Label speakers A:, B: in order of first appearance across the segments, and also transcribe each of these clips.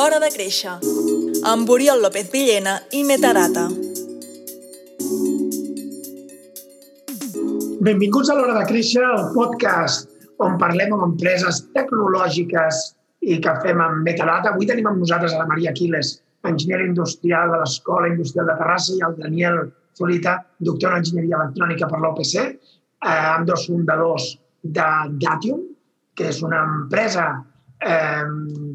A: L'Hora de Créixer, amb Oriol López Villena i Metarata.
B: Benvinguts a l'Hora de Créixer, el podcast on parlem amb empreses tecnològiques i que fem amb Metadata. Avui tenim amb nosaltres a la Maria Aquiles, enginyer industrial de l'Escola Industrial de Terrassa, i el Daniel Solita, doctor en enginyeria electrònica per l'OPC, eh, amb dos fundadors de Datium, que és una empresa eh,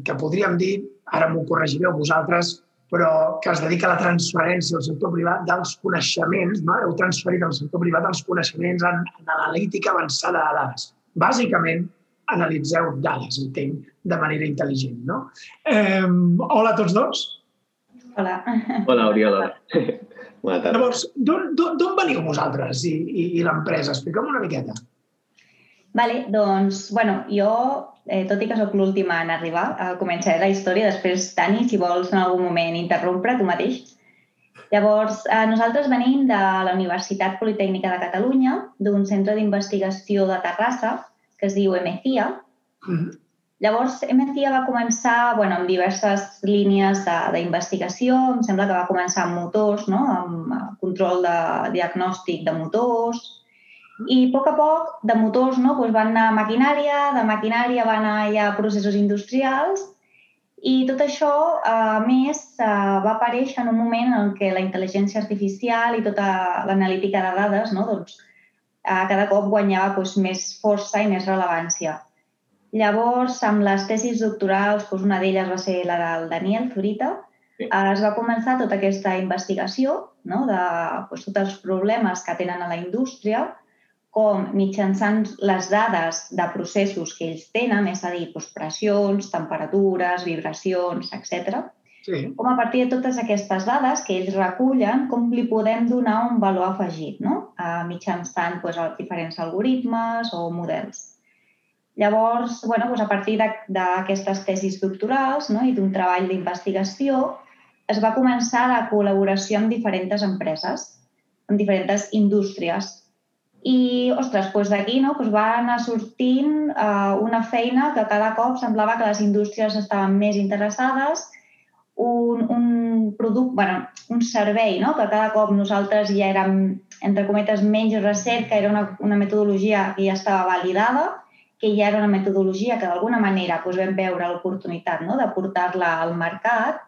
B: que podríem dir ara m'ho corregireu vosaltres, però que es dedica a la transferència al sector privat dels coneixements, no? heu transferit al sector privat els coneixements en, en analítica avançada de dades. Bàsicament, analitzeu dades, entenc, de manera intel·ligent. No? Eh, hola a tots dos.
C: Hola.
D: Hola, Oriol.
B: Bona tarda. Llavors, d'on veniu vosaltres i, i, i l'empresa? Explica'm una miqueta.
C: Vale, doncs, bueno, jo eh, tot i que sóc l'última en arribar, eh, començaré la història. Després, Dani, si vols en algun moment interrompre, tu mateix. Llavors, eh, nosaltres venim de la Universitat Politècnica de Catalunya, d'un centre d'investigació de Terrassa, que es diu MCIA. Mm -hmm. Llavors, MCIA va començar bueno, amb diverses línies d'investigació. Em sembla que va començar amb motors, no? amb control de diagnòstic de motors, i a poc a poc, de motors, no? doncs van anar a maquinària, de maquinària van anar ja a processos industrials i tot això, a més, va aparèixer en un moment en què la intel·ligència artificial i tota l'analítica de dades no? doncs, cada cop guanyava doncs, més força i més rellevància. Llavors, amb les tesis doctorals, doncs una d'elles va ser la del Daniel Zurita, sí. es va començar tota aquesta investigació no? de doncs, tots els problemes que tenen a la indústria, com mitjançant les dades de processos que ells tenen, és a dir, doncs, pressions, temperatures, vibracions, etc. Sí. Com a partir de totes aquestes dades que ells recullen, com li podem donar un valor afegit, no? A mitjançant doncs, els diferents algoritmes o models. Llavors, bueno, doncs a partir d'aquestes tesis doctorals no? i d'un treball d'investigació, es va començar la col·laboració amb diferents empreses, amb diferents indústries, i, ostres, doncs d'aquí no, doncs va anar sortint uh, una feina que cada cop semblava que les indústries estaven més interessades, un, un producte, bueno, un servei, no? que cada cop nosaltres ja érem, entre cometes, menys recerca, era una, una metodologia que ja estava validada, que ja era una metodologia que d'alguna manera doncs, vam veure l'oportunitat no? de portar-la al mercat.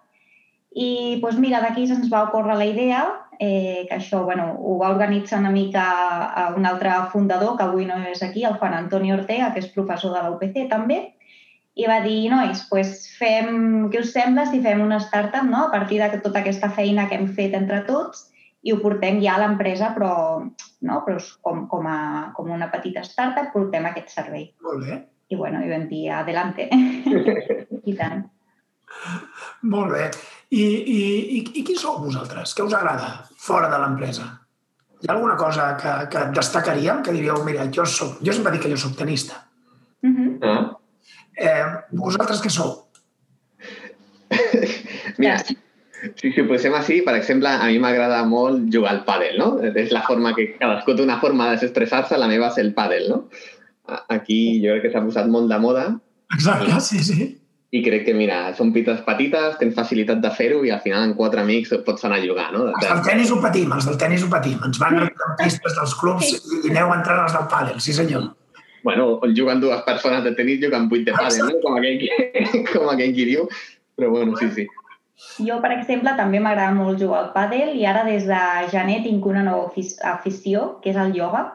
C: I doncs, mira, d'aquí se'ns va ocórrer la idea eh, que això bueno, ho va organitzar una mica a un altre fundador, que avui no és aquí, el Juan Antonio Ortega, que és professor de la UPC també, i va dir, nois, pues fem, què us sembla si fem una startup no? a partir de tota aquesta feina que hem fet entre tots i ho portem ja a l'empresa, però, no? però com, com, a, com una petita startup portem aquest servei.
B: Molt bé.
C: I bueno, i vam dir, adelante. I tant.
B: Molt bé. I, i, i, I qui sou vosaltres? Què us agrada fora de l'empresa? Hi ha alguna cosa que, que destacaríem que diríeu, mira, jo, soc, jo sempre dic que jo soc tenista. Uh -huh. eh, vosaltres què sou?
D: mira, si, si ho posem així, per exemple, a mi m'agrada molt jugar al pàdel, no? És la forma que cadascú té una forma de desestressar-se, la meva és el pàdel, no? Aquí jo crec que s'ha posat molt de moda.
B: Exacte, sí, sí
D: i crec que, mira, són pites petites, tens facilitat de fer-ho i al final amb quatre amics pots anar a jugar, no?
B: Els del tennis ho patim, els del tennis ho patim. Ens van a pistes dels clubs i aneu entrant als del pàdel, sí senyor.
D: Bueno, on juguen dues persones de tenis, juguen vuit de pàdel, no? Com aquell, com aquell qui diu. Però bueno, sí, sí.
C: Jo, per exemple, també m'agrada molt jugar al pàdel i ara des de gener tinc una nova afició, que és el ioga.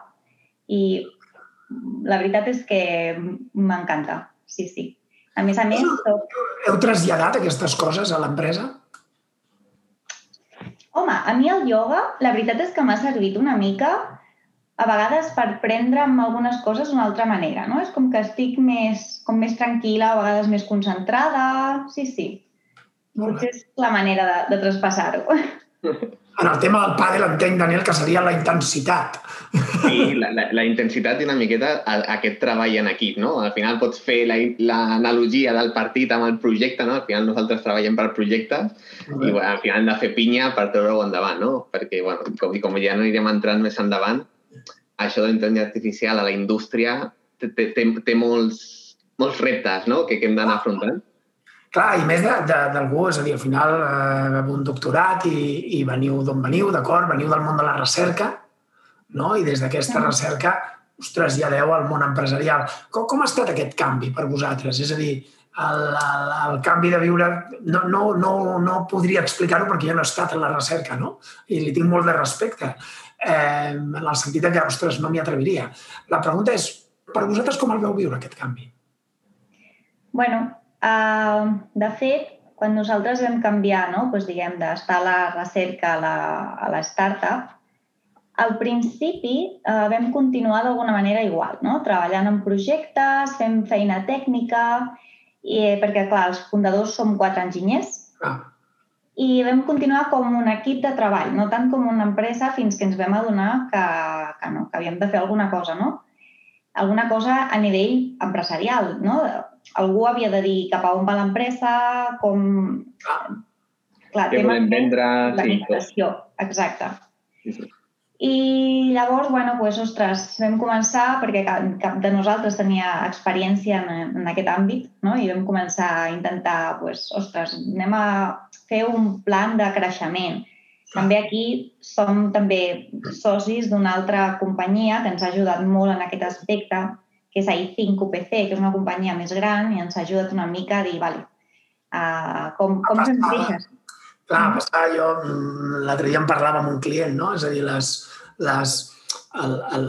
C: I la veritat és que m'encanta, sí, sí. A més a més...
B: Heu traslladat aquestes coses a l'empresa?
C: Home, a mi el ioga, la veritat és que m'ha servit una mica a vegades per prendre'm algunes coses d'una altra manera, no? És com que estic més, com més tranquil·la, a vegades més concentrada... Sí, sí. Potser és la manera de, de traspassar-ho.
B: En el tema del pàdel entenc, Daniel, que seria la intensitat.
D: Sí, la, la, la intensitat i una miqueta a, a aquest treball en equip, no? Al final pots fer l'analogia la, del partit amb el projecte, no? Al final nosaltres treballem per projectes i bueno, al final hem de fer pinya per treure-ho endavant, no? Perquè, bueno, com, com ja no anirem entrant més endavant, això de l'intel·ligència artificial a la indústria té, té, té molts, molts reptes, no?, que, que hem d'anar afrontant.
B: Clar, i més d'algú, és a dir, al final eh, un doctorat i, i veniu d'on veniu, d'acord? Veniu del món de la recerca, no? I des d'aquesta recerca us traslladeu al món empresarial. Com, com ha estat aquest canvi per vosaltres? És a dir, el, el, el canvi de viure... No, no, no, no podria explicar-ho perquè jo no he estat en la recerca, no? I li tinc molt de respecte, eh, en el sentit que, ostres, no m'hi atreviria. La pregunta és, per vosaltres com el veu viure, aquest canvi?
C: bueno, uh, de fet, quan nosaltres vam canviar, no? pues, diguem, d'estar a la recerca a la, a la startup, al principi eh, vam continuar d'alguna manera igual, no? treballant en projectes, fent feina tècnica, i, eh, perquè, clar, els fundadors som quatre enginyers, ah. i vam continuar com un equip de treball, no tant com una empresa, fins que ens vam adonar que, que, no, que havíem de fer alguna cosa, no? Alguna cosa a nivell empresarial, no? Algú havia de dir cap a on va l'empresa, com... Ah.
D: Clar, que volem vendre...
C: Sí, exacte. Sí, sí. I llavors, bueno, pues, ostres, vam començar, perquè cap, cap de nosaltres tenia experiència en, en aquest àmbit, no? i vam començar a intentar, pues, ostres, anem a fer un plan de creixement. També aquí som també socis d'una altra companyia que ens ha ajudat molt en aquest aspecte, que és AI5 UPC, que és una companyia més gran i ens ha ajudat una mica a dir, vale, uh, com, com se'n deixes?
B: Clar, passar, jo mm, l'altre dia em parlava amb un client, no? És a dir, les, les, el, el,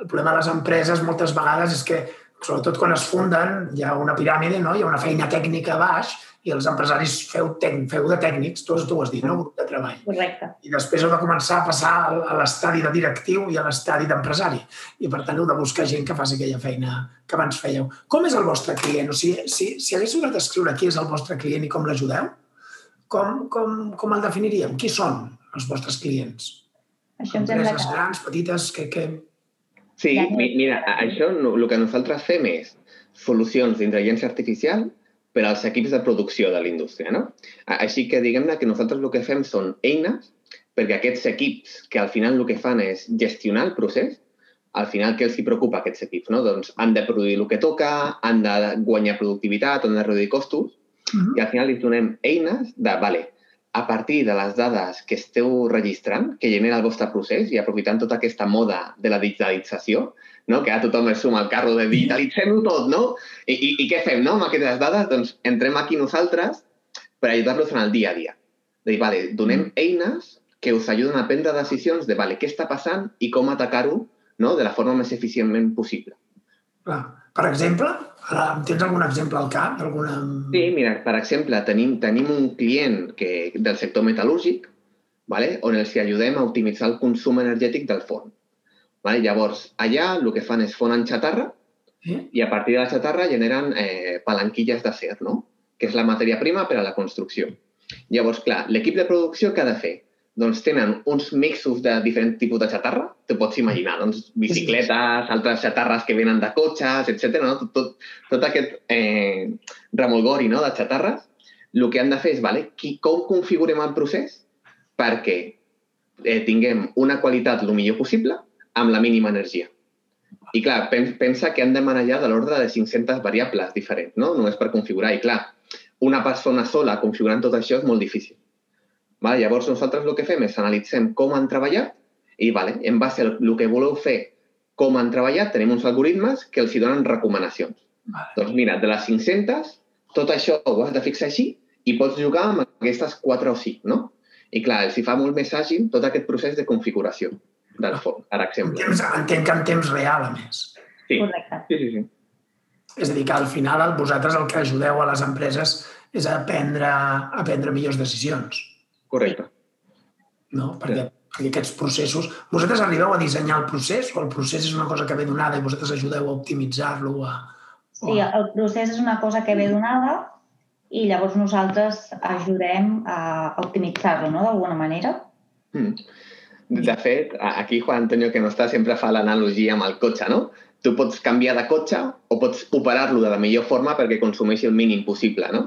B: el problema de les empreses moltes vegades és que, sobretot quan es funden, hi ha una piràmide, no? hi ha una feina tècnica a baix i els empresaris feu, tec, feu de tècnics, tu, tu ho has dit, no? grup de treball.
C: Correcte.
B: I després heu de començar a passar a l'estadi de directiu i a l'estadi d'empresari. I per tant heu de buscar gent que faci aquella feina que abans fèieu. Com és el vostre client? O sigui, si, si haguéssiu de descriure qui és el vostre client i com l'ajudeu, com, com, com el definiríem? Qui són els vostres clients?
C: Això em sembla
B: que... grans, petites, que... que...
D: Sí, mira, això el que nosaltres fem és solucions d'intel·ligència artificial per als equips de producció de la indústria, no? Així que diguem-ne que nosaltres el que fem són eines perquè aquests equips que al final el que fan és gestionar el procés, al final què els hi preocupa aquests equips? No? Doncs han de produir el que toca, han de guanyar productivitat, han de reduir costos, uh -huh. i al final li donem eines de, vale, a partir de les dades que esteu registrant, que genera el vostre procés i aprofitant tota aquesta moda de la digitalització, no? que ara tothom es suma al carro de digitalitzem-ho tot, no? I, i, I què fem, no? Amb aquestes dades, doncs entrem aquí nosaltres per ajudar-los en el dia a dia. De dir, vale, donem mm. eines que us ajuden a prendre decisions de, vale, què està passant i com atacar-ho no? de la forma més eficientment possible.
B: Clar. Per exemple, tens algun exemple al cap? Alguna...
D: Sí, mira, per exemple, tenim, tenim un client que, del sector metal·lúrgic vale? on els ajudem a optimitzar el consum energètic del forn. Vale? Llavors, allà el que fan és fonen xatarra sí? i a partir de la xatarra generen eh, palanquilles d'acer, no? que és la matèria prima per a la construcció. Llavors, clar, l'equip de producció què ha de fer? Doncs tenen uns mixos de diferents tipus de xatarra, te pots imaginar, doncs bicicletes, altres xatarres que venen de cotxes, etc. No? Tot, tot, tot aquest eh, remolgori no? de xatarres, el que han de fer és, vale, qui, com configurem el procés perquè eh, tinguem una qualitat el millor possible amb la mínima energia. I clar, pensa que han de manejar de l'ordre de 500 variables diferents, no? només per configurar. I clar, una persona sola configurant tot això és molt difícil. Vale? Llavors, nosaltres el que fem és analitzem com han treballat i, vale, en base al que voleu fer, com han treballat, tenim uns algoritmes que els hi donen recomanacions. Vale. Doncs mira, de les 500, tot això ho has de fixar així i pots jugar amb aquestes 4 o 5, no? I clar, els hi fa molt més àgil tot aquest procés de configuració del forn, per exemple.
B: En temps, entenc que en temps real, a més.
D: Sí. Correcte. Sí, sí, sí.
B: És a dir, que al final vosaltres el que ajudeu a les empreses és a prendre, a prendre millors decisions.
D: Correcte.
B: No? Perquè, sí. perquè aquests processos... Vosaltres arribeu a dissenyar el procés o el procés és una cosa que ve donada i vosaltres ajudeu a optimitzar-lo? A...
C: O... Sí, el procés és una cosa que ve donada i llavors nosaltres ajudem a optimitzar-lo, no?, d'alguna manera. Mm.
D: De fet, aquí Juan Antonio, que no està, sempre fa l'analogia amb el cotxe, no? Tu pots canviar de cotxe o pots operar-lo de la millor forma perquè consumeixi el mínim possible, no?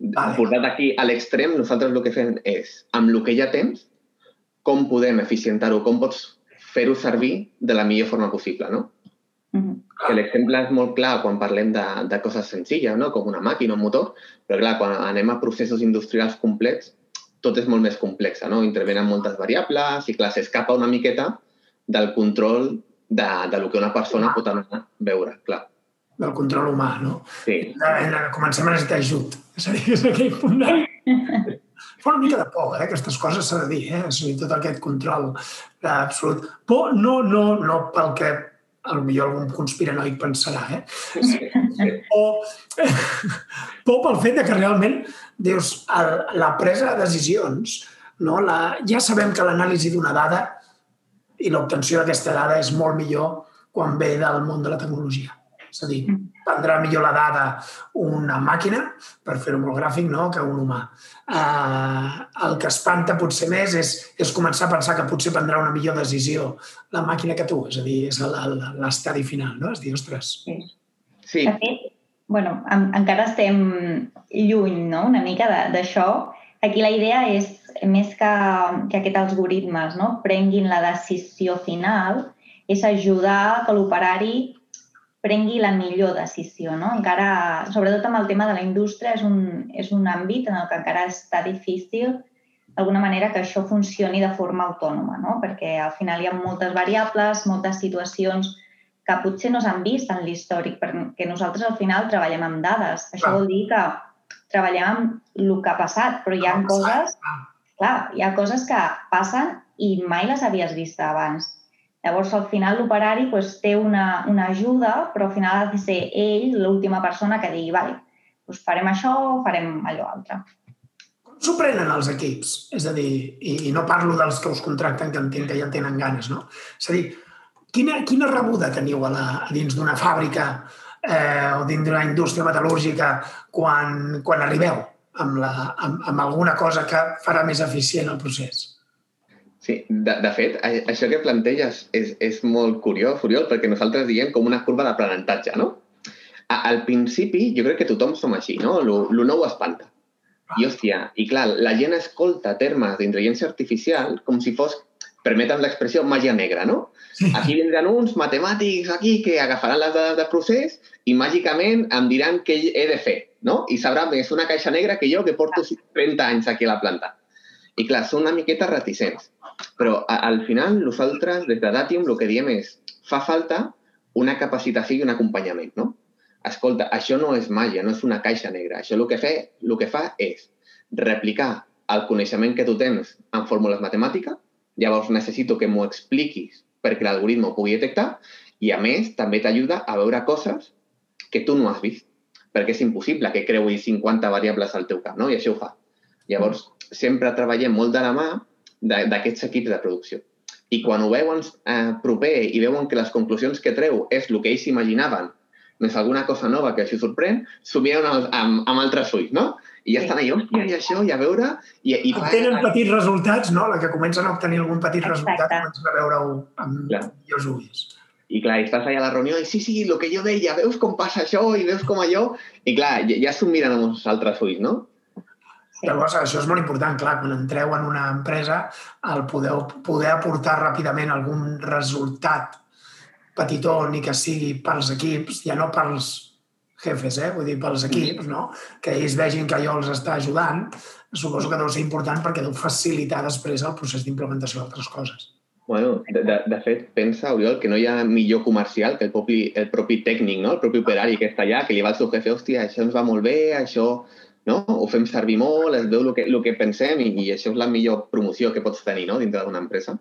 D: Vale. Portat aquí a l'extrem, nosaltres el que fem és, amb el que ja tens, com podem eficientar-ho, com pots fer-ho servir de la millor forma possible, no?
B: Mm -hmm.
D: que l'exemple és molt clar quan parlem de, de coses senzilles, no? com una màquina, un motor, però clar, quan anem a processos industrials complets, tot és molt més complex, no? Intervenen moltes variables i, clar, s'escapa una miqueta del control de, de lo que una persona pot anar a veure, clar.
B: Del control humà, no?
D: Sí.
B: De, de, comencem a necessitar ajut. És a dir, és aquell punt de... Fa una mica de por, eh? aquestes coses s'ha de dir, eh? És a dir, tot aquest control absolut. Por no, no, no pel que potser algun conspiranoic pensarà, eh? O, por pel fet de que realment, dius, el, la presa de decisions, no? la, ja sabem que l'anàlisi d'una dada i l'obtenció d'aquesta dada és molt millor quan ve del món de la tecnologia. És a dir, prendrà millor la dada una màquina, per fer-ho molt gràfic, no? que un humà. Uh, el que espanta potser més és, és començar a pensar que potser prendrà una millor decisió la màquina que tu, és a dir, és l'estadi final, no? És dir, ostres...
C: Sí. sí. De fet, bueno, en, encara estem lluny, no?, una mica d'això. Aquí la idea és més que, que aquests algoritmes no, prenguin la decisió final, és ajudar que l'operari prengui la millor decisió. No? Encara, sobretot amb el tema de la indústria, és un, és un àmbit en el que encara està difícil d'alguna manera que això funcioni de forma autònoma, no? perquè al final hi ha moltes variables, moltes situacions que potser no s'han vist en l'històric, perquè nosaltres al final treballem amb dades. Això Clar. vol dir que treballem amb el que ha passat, però hi ha coses clar, hi ha coses que passen i mai les havies vist abans. Llavors, al final, l'operari pues, té una, una ajuda, però al final ha de ser ell l'última persona que digui, vale, doncs farem això o farem allò altre.
B: Com s'ho prenen els equips? És a dir, i, i no parlo dels que us contracten, que entenc que ja tenen ganes, no? És a dir, quina, quina rebuda teniu a, la, a dins d'una fàbrica eh, o dins d'una indústria metal·lúrgica quan, quan arribeu? amb, la, amb, amb alguna cosa que farà més eficient el procés.
D: Sí, de, de fet, això que planteges és, és molt curiós, Furiol, perquè nosaltres diem com una curva d'aprenentatge, no? A, al principi, jo crec que tothom som així, no? Lo, lo nou espanta. I, hòstia, i clar, la gent escolta termes d'intel·ligència artificial com si fos, permeten l'expressió, màgia negra, no? Aquí vindran uns matemàtics aquí que agafaran les dades de procés i màgicament em diran què he de fer no? I sabrà més una caixa negra que jo, que porto 30 anys aquí a la planta. I clar, són una miqueta reticents. Però a, al final, nosaltres, des de Datium, el que diem és fa falta una capacitació i un acompanyament, no? Escolta, això no és màgia, no és una caixa negra. Això el que, fe, el que fa és replicar el coneixement que tu tens en fórmules matemàtiques, llavors necessito que m'ho expliquis perquè l'algoritme ho pugui detectar i, a més, també t'ajuda a veure coses que tu no has vist perquè és impossible que creui 50 variables al teu cap, no? I això ho fa. Llavors, sempre treballem molt de la mà d'aquests equips de producció. I quan ho veuen eh, proper i veuen que les conclusions que treu és el que ells imaginaven, més alguna cosa nova que això sorprèn, s'ho miren amb, amb, amb altres ulls, no? I ja estan allà, hòstia, i això, i a veure... I, i
B: Obtenen fa... petits resultats, no? La que comencen a obtenir algun petit Exacte. resultat comencen a veure-ho amb millors ulls.
D: I clar, estàs allà a la reunió i sí, sí, el que jo deia, veus com passa això i veus com allò... I clar, ja, ja s'ho miren amb els altres ulls, no?
B: Sí. Llavors, això és molt important, clar, quan entreu en una empresa, el poder, poder aportar ràpidament algun resultat petitó, ni que sigui pels equips, ja no pels jefes, eh? vull dir, pels equips, no? que ells vegin que allò els està ajudant, suposo que deu ser important perquè deu facilitar després el procés d'implementació d'altres coses.
D: Bueno, de, de, de fet, pensa, Oriol, que no hi ha millor comercial que el propi, el propi tècnic, no? el propi operari que està allà, que li va al seu jefe, hòstia, això ens va molt bé, això no? ho fem servir molt, es veu el que, el que pensem i, i això és la millor promoció que pots tenir no? dintre d'una empresa.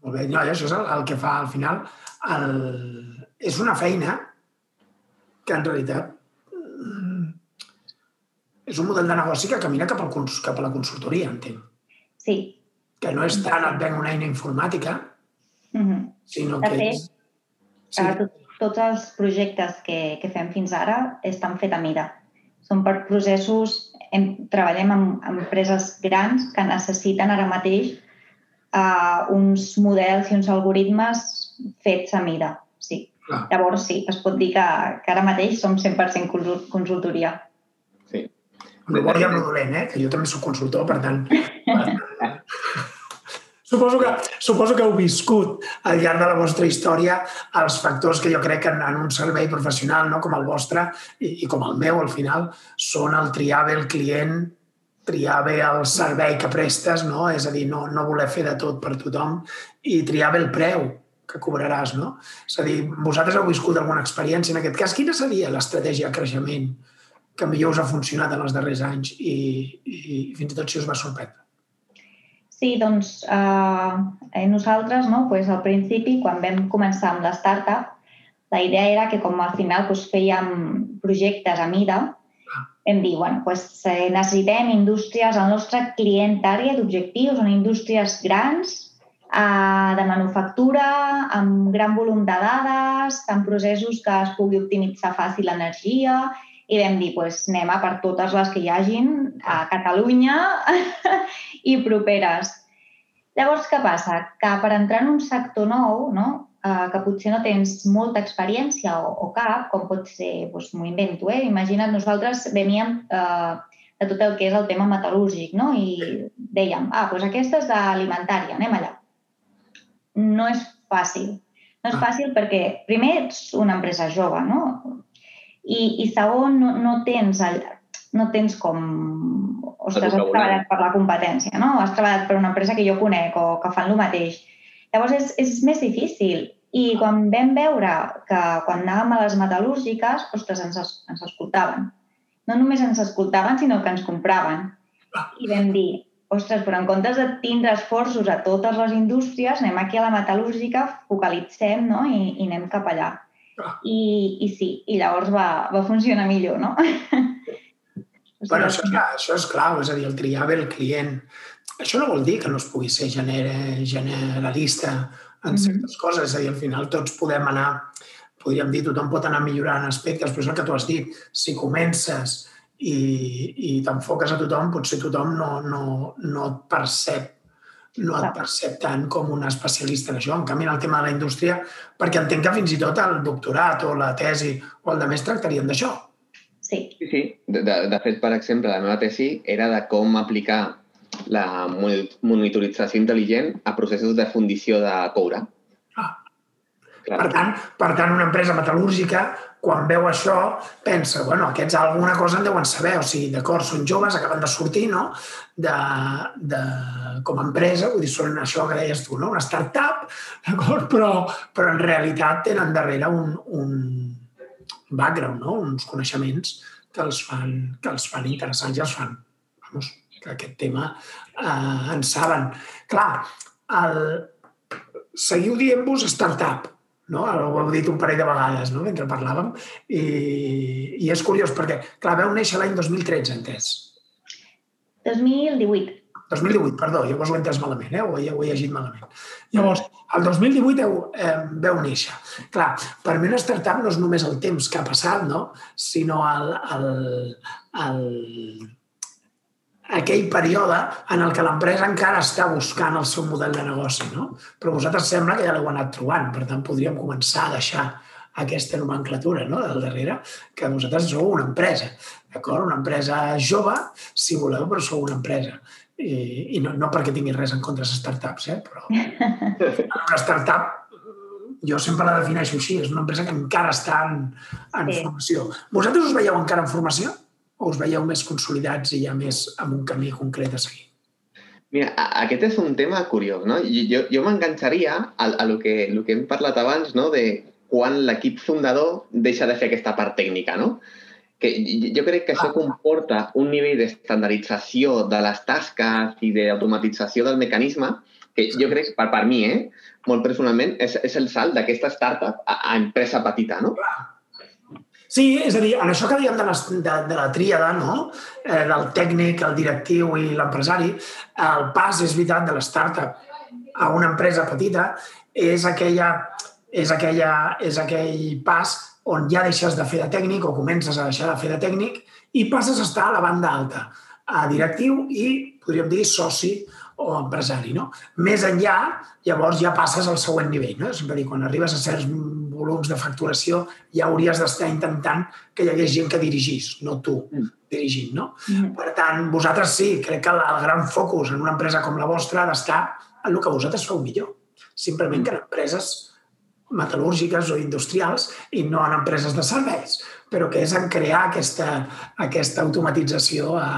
B: Molt bé, no, això és el, el que fa al final. El... És una feina que en realitat mm, és un model de negoci que camina cap, al, cap a la consultoria, entenc.
C: Sí,
B: que no és tant et venc una eina informàtica, mm -hmm. sinó que fet, és...
C: Sí. Tot, tots els projectes que, que fem fins ara estan fet a mida. Són per processos... Hem, treballem amb, amb empreses grans que necessiten ara mateix uh, uns models i uns algoritmes fets a mida. Sí. Clar. Llavors, sí, es pot dir que, que ara mateix som 100% consultoria.
D: Sí.
B: I amb el dolent, eh? que jo també sóc consultor, per tant, Suposo que, suposo que heu viscut al llarg de la vostra història els factors que jo crec que en, en un servei professional no, com el vostre i, i com el meu, al final, són el triar bé el client, triar bé el servei que prestes, no? és a dir, no, no voler fer de tot per tothom i triar bé el preu que cobraràs. No? És a dir, vosaltres heu viscut alguna experiència en aquest cas. Quina seria l'estratègia de creixement que millor us ha funcionat en els darrers anys i, i, i fins i tot si us va sorprendre?
C: Sí, doncs eh, nosaltres, no, pues, al principi, quan vam començar amb la startup, la idea era que com al final pues, fèiem projectes a mida, vam dir, bueno, pues, eh, necessitem indústries, el nostre client àrea d'objectius són indústries grans, eh, de manufactura, amb gran volum de dades, amb processos que es pugui optimitzar fàcil l'energia, i vam dir, pues, anem a per totes les que hi hagin a Catalunya i properes. Llavors, què passa? Que per entrar en un sector nou, no? eh, que potser no tens molta experiència o, o cap, com pot ser, doncs m'ho invento, eh? imagina't, nosaltres veníem eh, de tot el que és el tema metal·lúrgic, no? I dèiem, ah, doncs aquesta és d'alimentària, anem allà. No és fàcil. No és ah. fàcil perquè, primer, ets una empresa jove, no? I, i segon, no, no tens el, no tens com... Ostres, has treballat per la competència, no? Has treballat per una empresa que jo conec o que fan el mateix. Llavors és, és més difícil. I quan vam veure que quan anàvem a les metal·lúrgiques, ostres, ens, ens escoltaven. No només ens escoltaven, sinó que ens compraven. I vam dir, ostres, però en comptes de tindre esforços a totes les indústries, anem aquí a la metal·lúrgica, focalitzem no? I, i anem cap allà. I, I sí, i llavors va, va funcionar millor, no?
B: Bueno, això, és, això és clau, és a dir, el triar bé el client. Això no vol dir que no es pugui ser gener, generalista en mm -hmm. certes coses, és a dir, al final tots podem anar, podríem dir, tothom pot anar millorant aspectes, però és el que tu has dit, si comences i, i t'enfoques a tothom, potser tothom no, no, no et percep no et percep tant com un especialista en això. En canvi, en el tema de la indústria, perquè entenc que fins i tot el doctorat o la tesi o el de més tractarien d'això.
C: Sí.
D: Sí, sí. De, de, de fet, per exemple, la meva tesi era de com aplicar la monitorització intel·ligent a processos de fundició de coure. Ah.
B: Per tant, per tant, una empresa metal·lúrgica, quan veu això, pensa, bueno, aquests alguna cosa en deuen saber, o sigui, d'acord, són joves, acaben de sortir, no?, de, de, com a empresa, vull dir, són això que deies tu, no?, una startup, d'acord, però, però en realitat tenen darrere un, un, background, no? uns coneixements que els fan, que els fan interessants i els fan, vamos, que aquest tema eh, en saben. Clar, el, seguiu dient-vos startup, no? Ho heu dit un parell de vegades no? mentre parlàvem i, i és curiós perquè, clar, veu néixer l'any 2013, entès?
C: 2018.
B: 2018, perdó, llavors ho he entès malament, eh? ho, he, ho he llegit malament. Llavors, el 2018 heu, eh, veu néixer. Clar, per mi una startup no és només el temps que ha passat, no? sinó el, el, el, aquell període en el que l'empresa encara està buscant el seu model de negoci. No? Però vosaltres sembla que ja l'heu anat trobant, per tant podríem començar a deixar aquesta nomenclatura no? del darrere, que vosaltres sou una empresa, d'acord? Una empresa jove, si voleu, però sou una empresa i, i no, no perquè tingui res en contra de les startups, eh? però una startup jo sempre la defineixo així, és una empresa que encara està en, en sí. formació. Vosaltres us veieu encara en formació o us veieu més consolidats i ja més amb un camí concret a seguir?
D: Mira, aquest és un tema curiós, no? Jo, jo m'enganxaria a, a lo que, lo que hem parlat abans, no?, de quan l'equip fundador deixa de fer aquesta part tècnica, no? que jo crec que això comporta un nivell d'estandardització de les tasques i d'automatització del mecanisme que jo crec, per, per mi, eh, molt personalment, és, és el salt d'aquesta startup a, a empresa petita, no?
B: Sí, és a dir, en això que diem de, les, de, de la tríada, no? eh, del tècnic, el directiu i l'empresari, el pas, és veritat, de la startup a una empresa petita és, aquella, és, aquella, és aquell pas on ja deixes de fer de tècnic o comences a deixar de fer de tècnic i passes a estar a la banda alta, a directiu i, podríem dir, soci o empresari. No? Més enllà, llavors ja passes al següent nivell. No? Sempre dir, quan arribes a certs volums de facturació, ja hauries d'estar intentant que hi hagués gent que dirigís, no tu mm. dirigint, no? Mm. Per tant, vosaltres sí, crec que el, el gran focus en una empresa com la vostra ha d'estar en el que vosaltres feu millor. Simplement que en empreses metal·lúrgiques o industrials i no en empreses de serveis, però que és en crear aquesta, aquesta automatització a,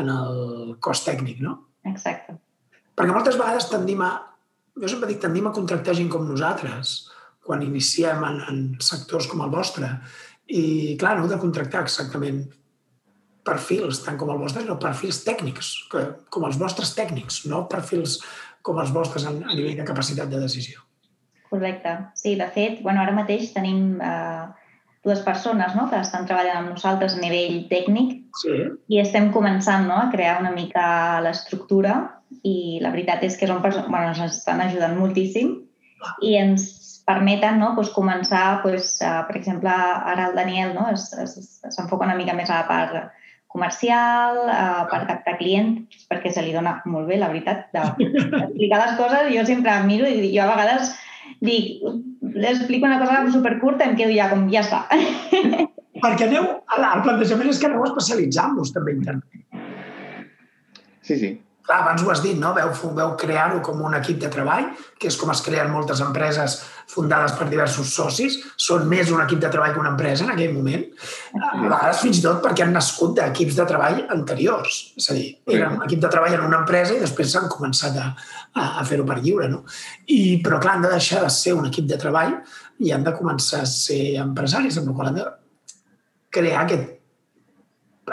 B: en el cost tècnic, no?
C: Exacte.
B: Perquè moltes vegades tendim a... Jo sempre dic, tendim a contractar gent com nosaltres quan iniciem en, en sectors com el vostre. I, clar, no heu de contractar exactament perfils, tant com el vostre, sinó perfils tècnics, que, com els vostres tècnics, no perfils com els vostres a, a nivell de capacitat de decisió.
C: Correcte. Sí, de fet, bueno, ara mateix tenim eh, dues persones no?, que estan treballant amb nosaltres a nivell tècnic
B: sí.
C: i estem començant no?, a crear una mica l'estructura i la veritat és que són persones, bueno, ens estan ajudant moltíssim i ens permeten no, pues, començar, pues, uh, per exemple, ara el Daniel no, s'enfoca una mica més a la part comercial, uh, per captar client, perquè se li dona molt bé, la veritat, d'explicar les coses. Jo sempre miro i jo a vegades dic, l'explico una cosa supercurta i em quedo ja com, ja està.
B: Perquè aneu, el plantejament és que aneu especialitzant-vos també internament.
D: Sí, sí.
B: Clar, abans ho has dit, no? Veu, veu crear-ho com un equip de treball, que és com es creen moltes empreses fundades per diversos socis. Són més un equip de treball que una empresa en aquell moment. A vegades fins i tot perquè han nascut d'equips de treball anteriors. És a dir, eren un equip de treball en una empresa i després s'han començat a, a, a fer-ho per lliure. No? I, però clar, han de deixar de ser un equip de treball i han de començar a ser empresaris, amb la qual han de crear aquest,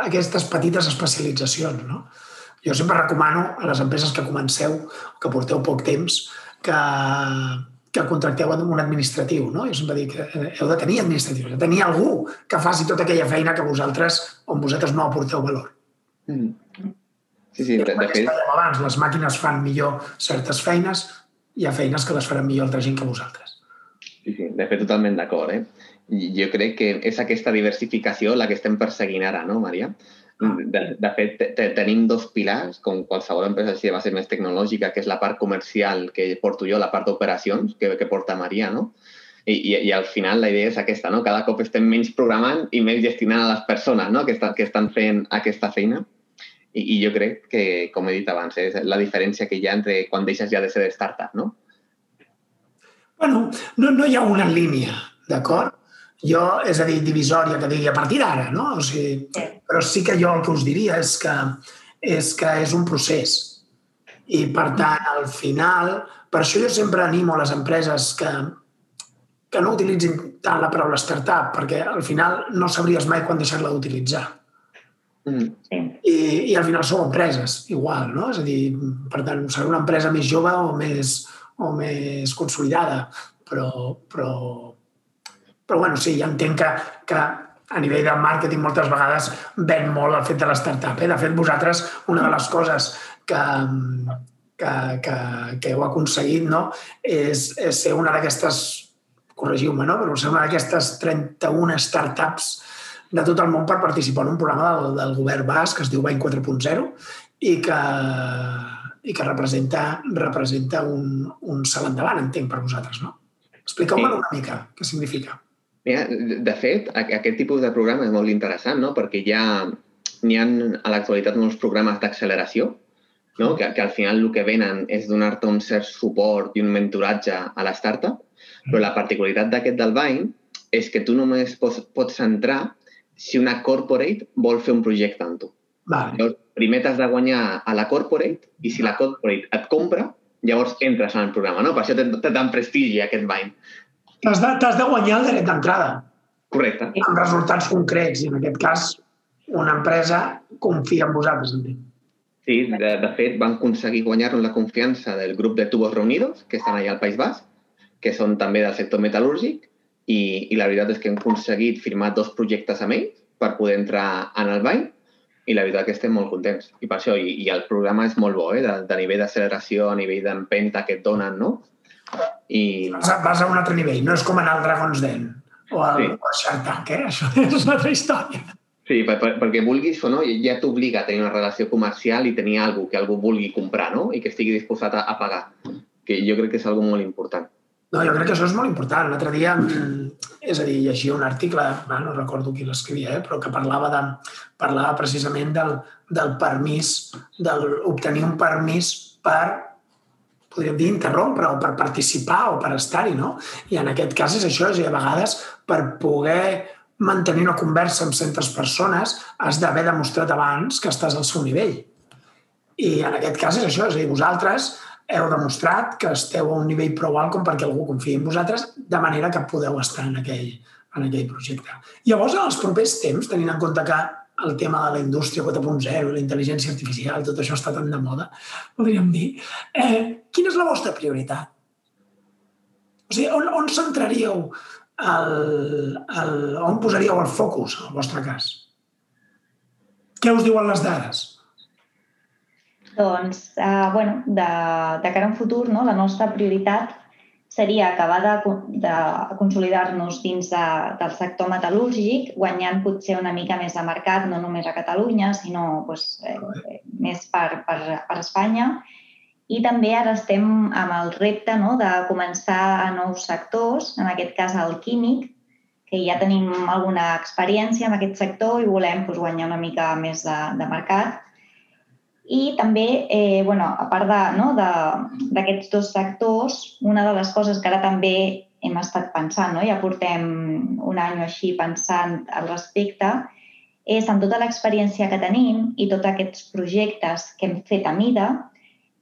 B: aquestes petites especialitzacions. No? Jo sempre recomano a les empreses que comenceu, que porteu poc temps, que, que contracteu un administratiu. No? Jo sempre dic que heu de tenir administratiu, de tenir algú que faci tota aquella feina que vosaltres, on vosaltres no aporteu valor.
D: Mm. Sí, sí, de, de fet...
B: Abans, les màquines fan millor certes feines, hi ha feines que les faran millor altra gent que vosaltres.
D: Sí, sí, de fet, totalment d'acord. Eh? Jo crec que és aquesta diversificació la que estem perseguint ara, no, Maria? De, de fet, te, tenim dos pilars, com qualsevol empresa així de base més tecnològica, que és la part comercial que porto jo, la part d'operacions que, que porta Maria, no? I, i, I al final la idea és aquesta, no? Cada cop estem menys programant i més gestionant a les persones no? que, està, que estan fent aquesta feina. I, I jo crec que, com he dit abans, és la diferència que hi ha entre quan deixes ja de ser startup, no?
B: Bueno, no, no hi ha una línia, d'acord? Jo, és a dir, divisòria, que digui a partir d'ara, no? O sigui, sí. Però sí que jo el que us diria és que és, que és un procés. I, per tant, al final, per això jo sempre animo a les empreses que, que no utilitzin tant la paraula startup, perquè al final no sabries mai quan deixar-la d'utilitzar. Mm. Sí. I, I al final sou empreses, igual, no? És a dir, per tant, serà una empresa més jove o més, o més consolidada, però, però, però bueno, sí, ja entenc que, que a nivell de màrqueting moltes vegades ven molt el fet de l'startup. Eh? De fet, vosaltres, una de les coses que, que, que, que heu aconseguit no? és, és ser una d'aquestes, corregiu-me, no? però ser una d'aquestes 31 startups de tot el món per participar en un programa del, del govern basc que es diu Bain 4.0 i que, i que representa, representa un, un salt endavant, entenc, per vosaltres, no? Expliqueu-me sí. una mica què significa.
D: Mira, de fet, aquest tipus de programa és molt interessant, no? perquè ja n'hi ha a l'actualitat molts programes d'acceleració, no? que, que al final el que venen és donar-te un cert suport i un mentoratge a la startup, però la particularitat d'aquest del Vine és que tu només pots, pots entrar si una corporate vol fer un projecte amb tu.
B: Vale. Llavors,
D: primer t'has de guanyar a la corporate i si la corporate et compra, llavors entres en el programa. No? Per això té, tant prestigi aquest Vine.
B: T'has de, de guanyar el dret d'entrada.
D: Correcte.
B: Amb resultats concrets. I en aquest cas, una empresa confia en vosaltres, entenc.
D: Sí, de, de fet, van aconseguir guanyar la confiança del grup de Tubos Reunidos, que estan allà al País Basc, que són també del sector metal·lúrgic, i, i la veritat és que hem aconseguit firmar dos projectes amb ells per poder entrar en el bany, i la veritat que estem molt contents. I per això, i, i el programa és molt bo, eh? de, de nivell d'acceleració, a nivell d'empenta que et donen, no?
B: I... Vas, a, vas a un altre nivell, no és com anar al Dragon's Den o al, sí. Shark Tank, eh? Això és una altra història.
D: Sí, per, per, perquè vulguis o no, ja t'obliga a tenir una relació comercial i tenir alguna que algú vulgui comprar, no? I que estigui disposat a, a pagar. Que jo crec que és algo molt important.
B: No, jo crec que això és molt important. L'altre dia, mm, és a dir, llegia un article, no recordo qui l'escrivia, eh, però que parlava, de, parlava precisament del, del permís, d'obtenir un permís per podríem dir, interrompre o per participar o per estar-hi, no? I en aquest cas és això, és a, vegades per poder mantenir una conversa amb centres persones has d'haver demostrat abans que estàs al seu nivell. I en aquest cas és això, és a dir, vosaltres heu demostrat que esteu a un nivell prou alt com perquè algú confiï en vosaltres, de manera que podeu estar en aquell, en aquell projecte. Llavors, en els propers temps, tenint en compte que el tema de la indústria 4.0, la intel·ligència artificial, tot això està tan de moda, podríem dir, eh, quina és la vostra prioritat? O sigui, on, on centraríeu el, el, on posaríeu el focus, en el vostre cas? Què us diuen les dades?
C: Doncs, eh, bueno, de, de cara a un futur, no, la nostra prioritat seria acabar de, de consolidar-nos dins de, del sector metal·lúrgic, guanyant potser una mica més de mercat, no només a Catalunya, sinó doncs, eh, més per, per, per Espanya. I també ara estem amb el repte no, de començar a nous sectors, en aquest cas el químic, que ja tenim alguna experiència en aquest sector i volem doncs, guanyar una mica més de, de mercat i també, eh, bueno, a part d'aquests no, dos sectors, una de les coses que ara també hem estat pensant, no? ja portem un any o així pensant al respecte, és amb tota l'experiència que tenim i tots aquests projectes que hem fet a mida,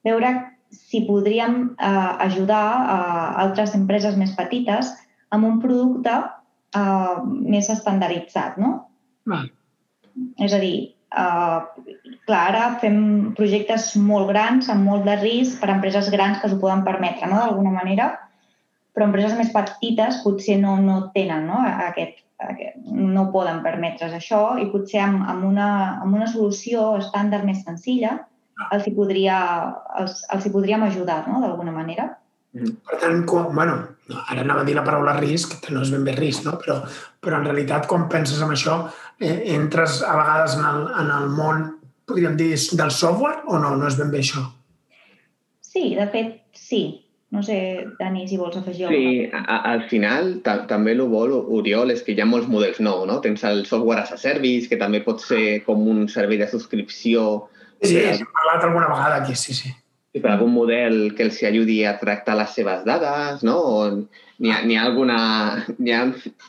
C: veure si podríem eh, ajudar a altres empreses més petites amb un producte eh, més estandarditzat, no? Ah. És a dir, Uh, clar, ara fem projectes molt grans, amb molt de risc, per a empreses grans que s'ho poden permetre, no?, d'alguna manera, però empreses més petites potser no, no tenen no? Aquest, aquest, no poden permetre's això i potser amb, amb, una, amb una solució estàndard més senzilla els hi, podria, els, els hi podríem ajudar, no?, d'alguna manera.
B: Mm. Per tant, quan, bueno, ara anava a dir la paraula risc, que no és ben bé risc, no? però, però en realitat quan penses en això eh, entres a vegades en el, en el món, podríem dir, del software o no? No és ben bé això?
C: Sí, de fet, sí. No sé, Dani, si vols afegir
D: alguna cosa. Sí, a, al final també el vol, Oriol, és que hi ha molts models nous, no? Tens el software as a service, que també pot ser com un servei de subscripció.
B: Sí, sí, hem parlat alguna vegada aquí, sí, sí
D: per algun model que els ajudi a tractar les seves dades, no? O n'hi ha, ha, alguna, hi ha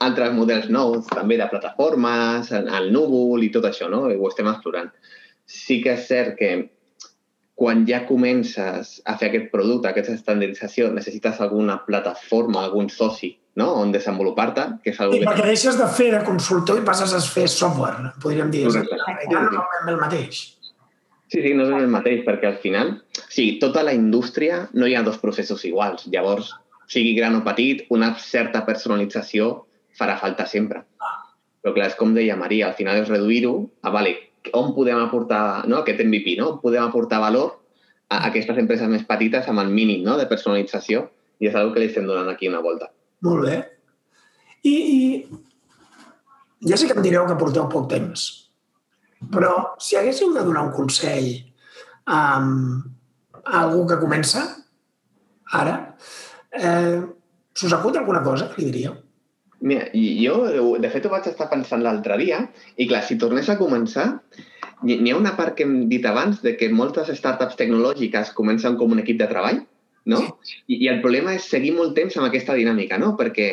D: altres models nous també de plataformes, al núvol i tot això, no? Ho estem explorant. Sí que és cert que quan ja comences a fer aquest producte, aquesta estandardització, necessites alguna plataforma, algun soci no? on desenvolupar-te, que és algo
B: sí, que... perquè deixes de fer de consultor i passes a fer software, podríem dir. Correcte. Ja no és el mateix.
D: Sí, sí, no és el mateix, perquè al final, sí, tota la indústria no hi ha dos processos iguals. Llavors, sigui gran o petit, una certa personalització farà falta sempre. Però clar, és com deia Maria, al final és reduir-ho a, vale, on podem aportar no, aquest MVP, no? Podem aportar valor a aquestes empreses més petites amb el mínim no, de personalització i és una que li estem donant aquí una volta.
B: Molt bé. I, i ja sé que em direu que porteu poc temps, però si haguéssiu de donar un consell um, algú que comença, ara, eh, s'us acut alguna cosa que li diríeu?
D: Mira, jo, de fet, ho vaig estar pensant l'altre dia i, clar, si tornés a començar, n'hi ha una part que hem dit abans de que moltes startups tecnològiques comencen com un equip de treball, no? I, i el problema és seguir molt temps amb aquesta dinàmica, no? Perquè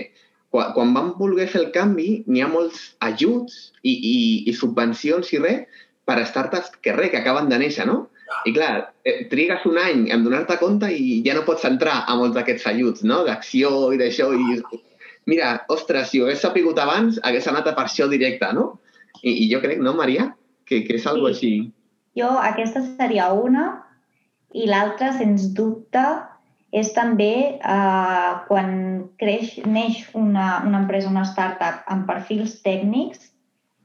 D: quan, quan vam voler fer el canvi, n'hi ha molts ajuts i, i, i subvencions i res per a startups que res, que acaben de néixer, no? I clar, eh, trigues un any en donar-te compte i ja no pots entrar a molts d'aquests ajuts, no? D'acció i d'això. I... Mira, ostres, si ho hagués sapigut abans, hagués anat a per això directe, no? I, I jo crec, no, Maria? Que, que és algo sí. així.
C: Jo, aquesta seria una. I l'altra, sens dubte, és també eh, quan creix, neix una, una empresa, una startup amb perfils tècnics,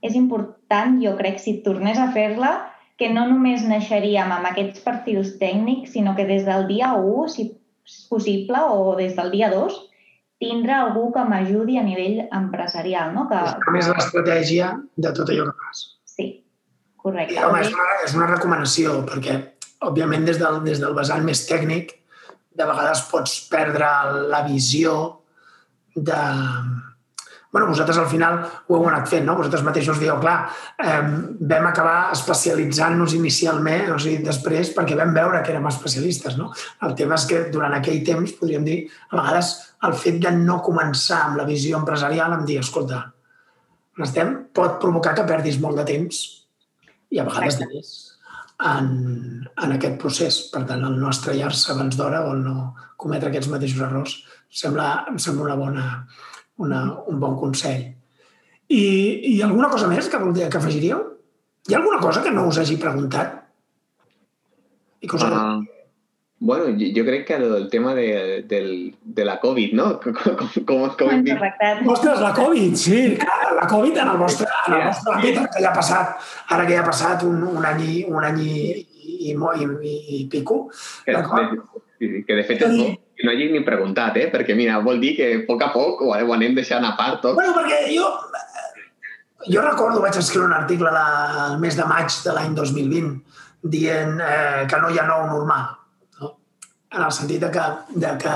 C: és important, jo crec, si tornés a fer-la, que no només naixeríem amb aquests perfils tècnics, sinó que des del dia 1, si és possible, o des del dia 2, tindre algú que m'ajudi a nivell empresarial. No? Que,
B: és més l'estratègia de tot allò que fas.
C: Sí, correcte.
B: I, home, és una, és una recomanació, perquè, òbviament, des del, des del vessant més tècnic, de vegades pots perdre la visió de... bueno, vosaltres al final ho heu anat fent, no? Vosaltres mateixos dieu, clar, eh, vam acabar especialitzant-nos inicialment, o sigui, després, perquè vam veure que érem especialistes, no? El tema és que durant aquell temps, podríem dir, a vegades el fet de no començar amb la visió empresarial em dir, escolta, estem, pot provocar que perdis molt de temps i a vegades diners en, en aquest procés. Per tant, el no estrellar-se abans d'hora o el no cometre aquests mateixos errors sembla, em sembla una bona, una, un bon consell. I, I alguna cosa més que, voldria, que afegiríeu? Hi ha alguna cosa que no us hagi preguntat?
D: I que us uh, Bueno, jo, jo crec que el tema de, del, de la Covid, no? Com, com, com, com hem dit.
B: Ostres, la Covid, sí, la Covid en el vostre, en el vostre àmbit, que ja ha passat, ara que ja ha passat un, un any, un any i, i, i, i, i pico.
D: Que, de, que de fet és que no hagi ni preguntat, eh? perquè mira, vol dir que a poc a poc ho, anem deixant a part tot.
B: Bueno, perquè jo, jo recordo, vaig escriure un article la, el mes de maig de l'any 2020 dient eh, que no hi ha nou normal en el sentit de que, de que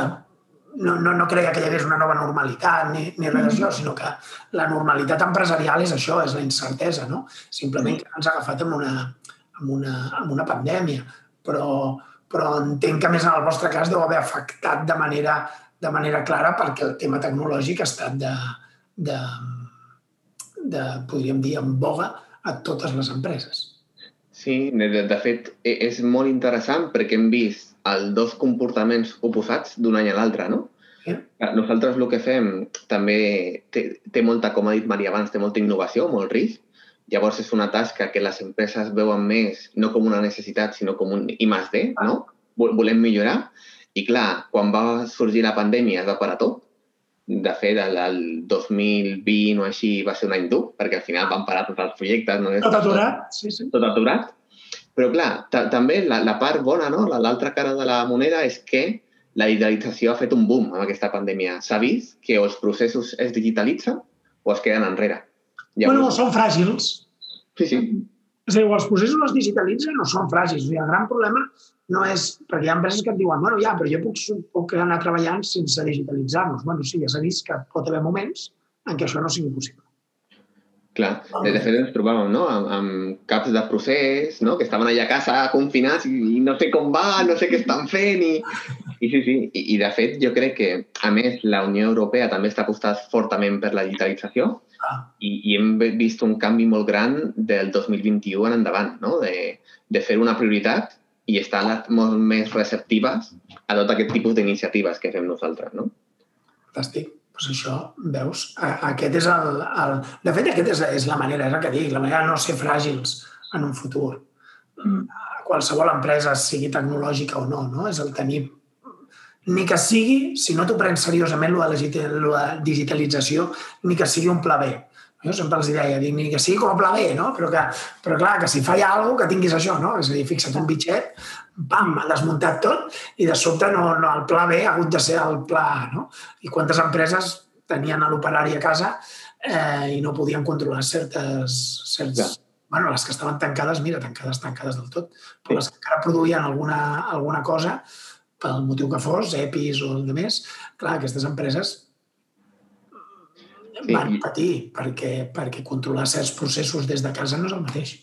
B: no, no, no creia que hi hagués una nova normalitat ni, ni res d'això, sinó que la normalitat empresarial és això, és la incertesa, no? Simplement que ens ha agafat amb una, amb una, amb una pandèmia, però, però entenc que més en el vostre cas deu haver afectat de manera, de manera clara perquè el tema tecnològic ha estat de, de, de podríem dir, en boga a totes les empreses.
D: Sí, de, de fet, e, és molt interessant perquè hem vist els dos comportaments oposats d'un any a l'altre, no? Yeah. Nosaltres el que fem també té, té molta, com ha dit Maria abans, té molta innovació, molt risc. Llavors és una tasca que les empreses veuen més no com una necessitat, sinó com un I més D, no? Volem millorar. I clar, quan va sorgir la pandèmia es va parar tot. De fet, el, el 2020 o així va ser un any dur, perquè al final van parar tots els projectes. No?
B: Tot aturat, sí, sí.
D: Tot aturat. Però, clar, també la, la part bona, no? l'altra cara de la moneda és que la digitalització ha fet un boom amb aquesta pandèmia. S'ha vist que els processos es digitalitzen o es queden enrere.
B: Llavors... Bueno, són fràgils.
D: Sí, sí.
B: És a dir, els processos es digitalitzen o són fràgils. O sigui, el gran problema no és... Perquè hi ha empreses que et diuen, bueno, ja, però jo puc, puc anar treballant sense digitalitzar-nos. Bueno, sí, ja s'ha vist que pot haver moments en què això no sigui possible.
D: Clar, de fet ens trobàvem no? amb, amb caps de procés no? que estaven allà a casa confinats i, i no sé com va, no sé què estan fent i, i sí, sí, I, i de fet jo crec que a més la Unió Europea també està apostant fortament per la digitalització. I, i hem vist un canvi molt gran del 2021 en endavant, no? de, de fer una prioritat i estar molt més receptives a tot aquest tipus d'iniciatives que fem nosaltres. No?
B: Fantàstic doncs això, veus, aquest és el, el... De fet, aquest és, és la manera, és el que dic, la manera de no ser fràgils en un futur. Mm. Qualsevol empresa, sigui tecnològica o no, no? és el tenir ni que sigui, si no t'ho prens seriosament, lo de la digitalització, ni que sigui un pla B. Jo sempre els deia, dic, ni que sigui com a pla B, no? Però, que, però clar, que si falla alguna cosa, que tinguis això, no? És a dir, fixa't un bitxet, pam, ha desmuntat tot i de sobte no, no, el pla B ha hagut de ser el pla A, no? I quantes empreses tenien l'operari a casa eh, i no podien controlar certes... certs, ja. bueno, les que estaven tancades, mira, tancades, tancades del tot, però sí. les que encara produïen alguna, alguna cosa, pel motiu que fos, EPIs o el més, clar, aquestes empreses sí. van patir perquè, perquè controlar certs processos des de casa no és el mateix.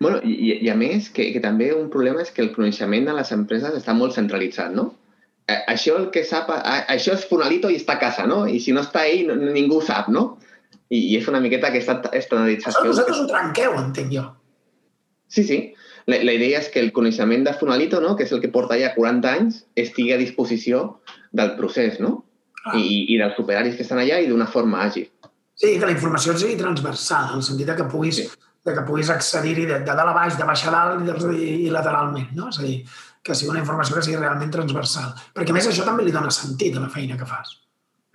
D: Bueno, i, i a més, que, que també un problema és que el coneixement de les empreses està molt centralitzat, no? Eh, això el que sap, a, això és Funalito i està a casa, no? I si no està ell, no, ningú sap, no? I, I és una miqueta aquesta estandardització.
B: Això vosaltres ho trenqueu, entenc jo.
D: Sí, sí. La, la idea és que el coneixement de Funalito, no? que és el que porta ja 40 anys, estigui a disposició del procés, no? Ah. I, I dels operaris que estan allà i d'una forma àgil.
B: Sí, que la informació sigui transversal, en el sentit que puguis sí de que puguis accedir-hi de, de dalt a baix, de baix a dalt i, i lateralment, no? És a dir, que sigui una informació que sigui realment transversal. Perquè, a més, això també li dona sentit a la feina que fas.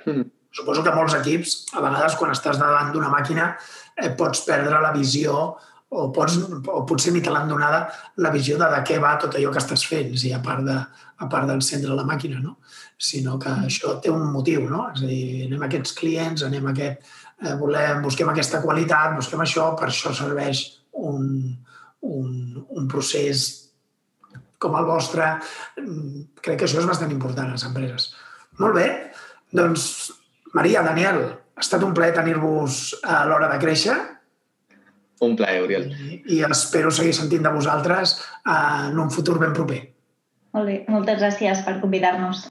B: Mm. Suposo que molts equips, a vegades, quan estàs davant d'una màquina, eh, pots perdre la visió o, pots, o potser ni te l'han donada la visió de, de què va tot allò que estàs fent, si a part de, a part d'encendre la màquina, no? sinó que mm. això té un motiu, no? És a dir, anem a aquests clients, anem a aquest, eh, volem, busquem aquesta qualitat, busquem això, per això serveix un, un, un procés com el vostre. Mm, crec que això és bastant important a les empreses. Molt bé. Doncs, Maria, Daniel, ha estat un plaer tenir-vos a l'hora de créixer.
D: Un plaer, Oriol.
B: I, I espero seguir sentint de vosaltres en un futur ben proper.
C: Molt bé. Moltes gràcies per convidar-nos.